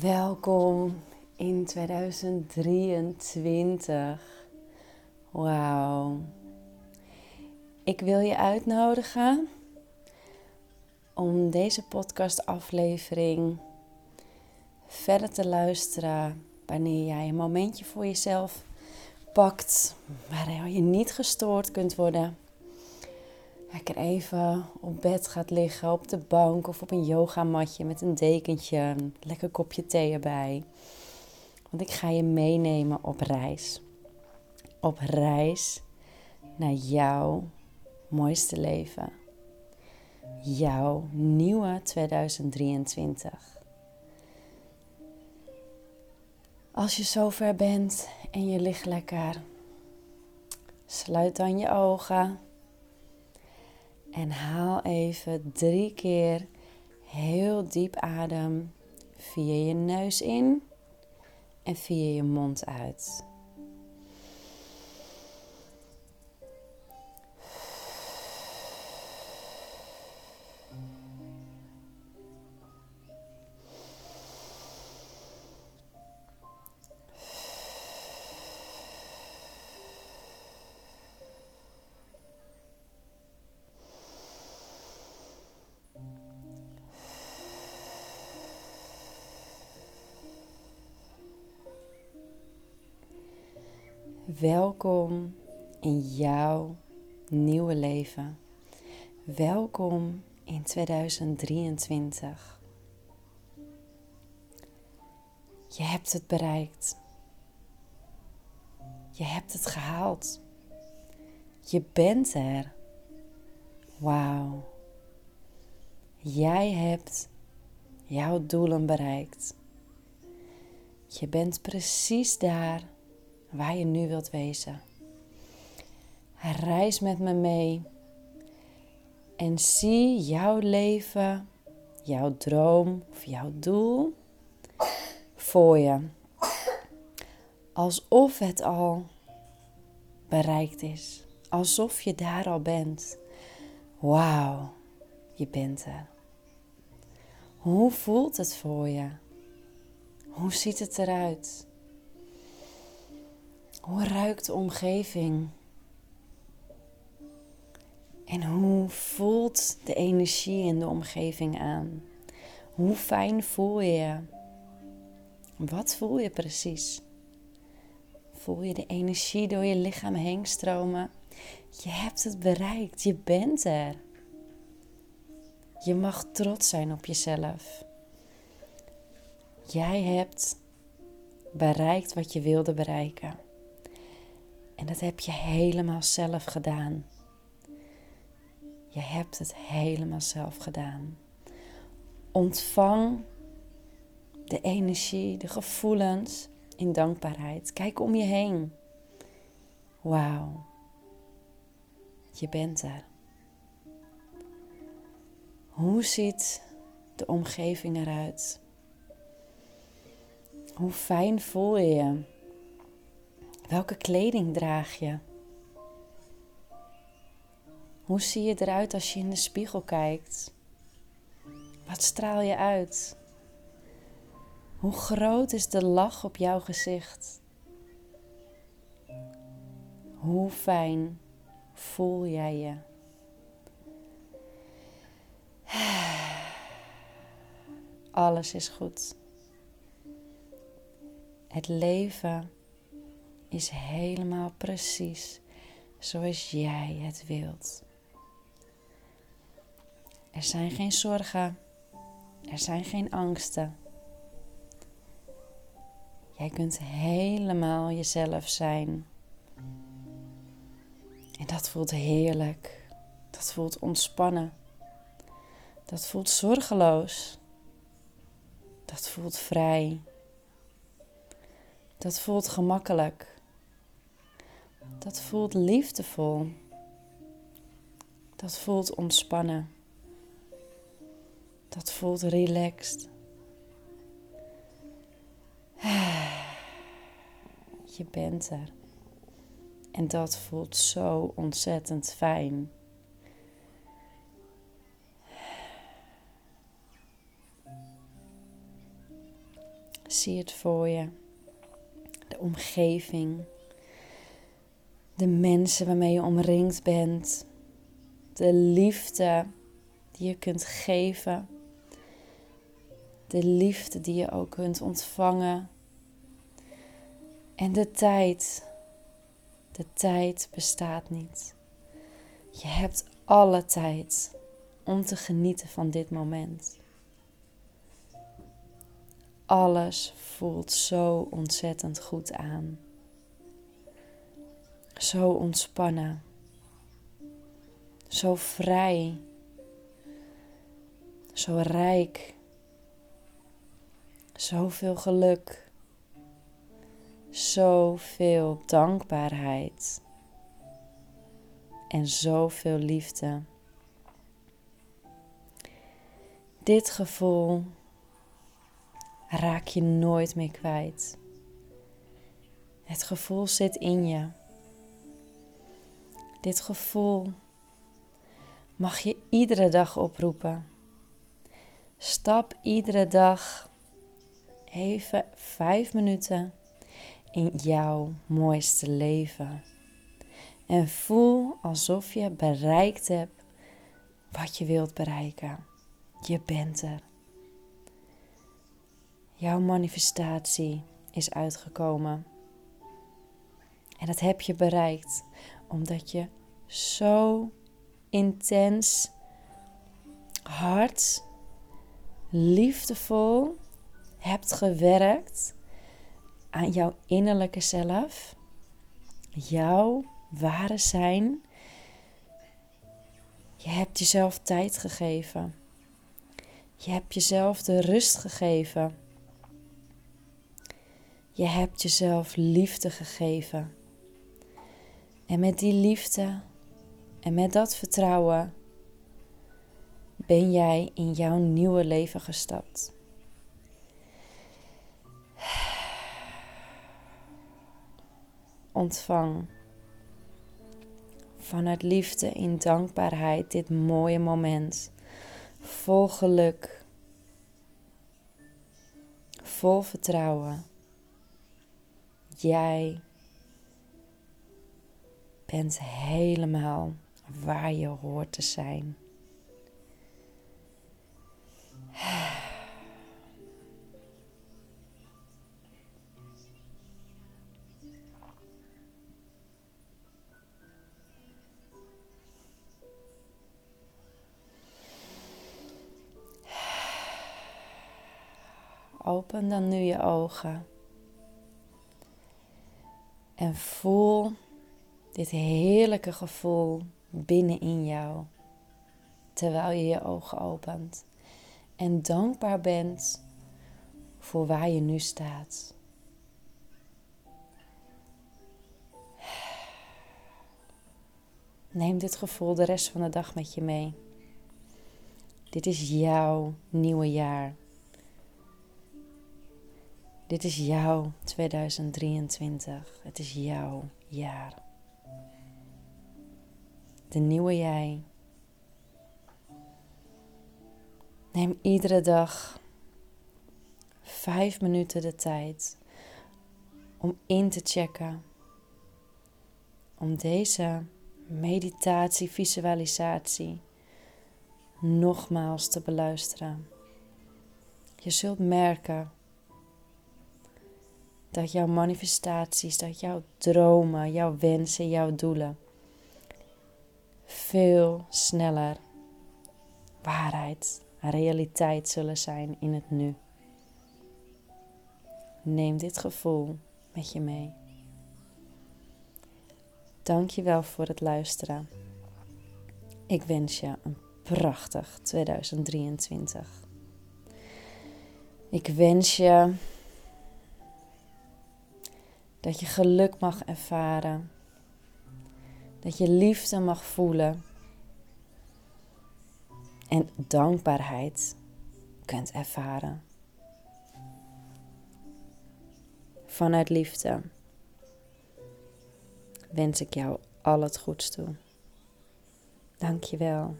Welkom in 2023. Wauw. Ik wil je uitnodigen om deze podcastaflevering verder te luisteren wanneer jij een momentje voor jezelf pakt waar je niet gestoord kunt worden. Lekker even op bed gaat liggen, op de bank of op een yogamatje met een dekentje, een lekker kopje thee erbij. Want ik ga je meenemen op reis. Op reis naar jouw mooiste leven. Jouw nieuwe 2023. Als je zover bent en je ligt lekker, sluit dan je ogen en haal even drie keer heel diep adem via je neus in en via je mond uit. Welkom in jouw nieuwe leven. Welkom in 2023. Je hebt het bereikt. Je hebt het gehaald. Je bent er. Wauw. Jij hebt jouw doelen bereikt. Je bent precies daar waar je nu wilt wezen. Reis met me mee en zie jouw leven, jouw droom of jouw doel voor je. Alsof het al bereikt is. Alsof je daar al bent. Wauw, je bent er. Hoe voelt het voor je? Hoe ziet het eruit? Hoe ruikt de omgeving? En hoe voelt de energie in de omgeving aan? Hoe fijn voel je je? Wat voel je precies? Voel je de energie door je lichaam heen stromen? Je hebt het bereikt, je bent er. Je mag trots zijn op jezelf. Jij hebt bereikt wat je wilde bereiken. En dat heb je helemaal zelf gedaan. Je hebt het helemaal zelf gedaan. Ontvang de energie, de gevoelens in dankbaarheid. Kijk om je heen. Wauw. Je bent er. Hoe ziet de omgeving eruit? Hoe fijn voel je je? Welke kleding draag je? Hoe zie je eruit als je in de spiegel kijkt? Wat straal je uit? Hoe groot is de lach op jouw gezicht? Hoe fijn voel jij je? Alles is goed. Het leven is helemaal precies zoals jij het wilt. Er zijn geen zorgen, er zijn geen angsten. Jij kunt helemaal jezelf zijn. En dat voelt heerlijk. Dat voelt ontspannen. Dat voelt zorgeloos. Dat voelt vrij. Dat voelt gemakkelijk. Dat voelt liefdevol. Dat voelt ontspannen. Dat voelt relaxed. Je bent er. En dat voelt zo ontzettend fijn. Zie het voor je. De omgeving. De mensen waarmee je omringd bent. De liefde die je kunt geven. De liefde die je ook kunt ontvangen. En de tijd. De tijd bestaat niet. Je hebt alle tijd om te genieten van dit moment. Alles voelt zo ontzettend goed aan. Zo ontspannen. Zo vrij. Zo rijk. Zoveel geluk. Zoveel dankbaarheid. En zoveel liefde. Dit gevoel raak je nooit meer kwijt. Het gevoel zit in je. Dit gevoel mag je iedere dag oproepen. Stap iedere dag even vijf minuten in jouw mooiste leven. En voel alsof je bereikt hebt wat je wilt bereiken. Je bent er. Jouw manifestatie is uitgekomen. En dat heb je bereikt omdat je zo intens, hard, liefdevol hebt gewerkt aan jouw innerlijke zelf, jouw ware zijn. Je hebt jezelf tijd gegeven. Je hebt jezelf de rust gegeven. Je hebt jezelf liefde gegeven. En met die liefde en met dat vertrouwen ben jij in jouw nieuwe leven gestapt. Ontvang vanuit liefde in dankbaarheid dit mooie moment. Vol geluk. Vol vertrouwen. Jij bent helemaal waar je hoort te zijn. Open dan nu je ogen. En voel dit heerlijke gevoel binnenin jou. Terwijl je je ogen opent. En dankbaar bent voor waar je nu staat. Neem dit gevoel de rest van de dag met je mee. Dit is jouw nieuwe jaar. Dit is jouw 2023. Het is jouw jaar. De nieuwe jij. Neem iedere dag vijf minuten de tijd om in te checken. Om deze meditatie, visualisatie nogmaals te beluisteren. Je zult merken dat jouw manifestaties, dat jouw dromen, jouw wensen, jouw doelen veel sneller waarheid, realiteit zullen zijn in het nu. Neem dit gevoel met je mee. Dank je wel voor het luisteren. Ik wens je een prachtig 2023. Ik wens je dat je geluk mag ervaren. Dat je liefde mag voelen. En dankbaarheid kunt ervaren. Vanuit liefde wens ik jou al het goeds toe. Dank je wel.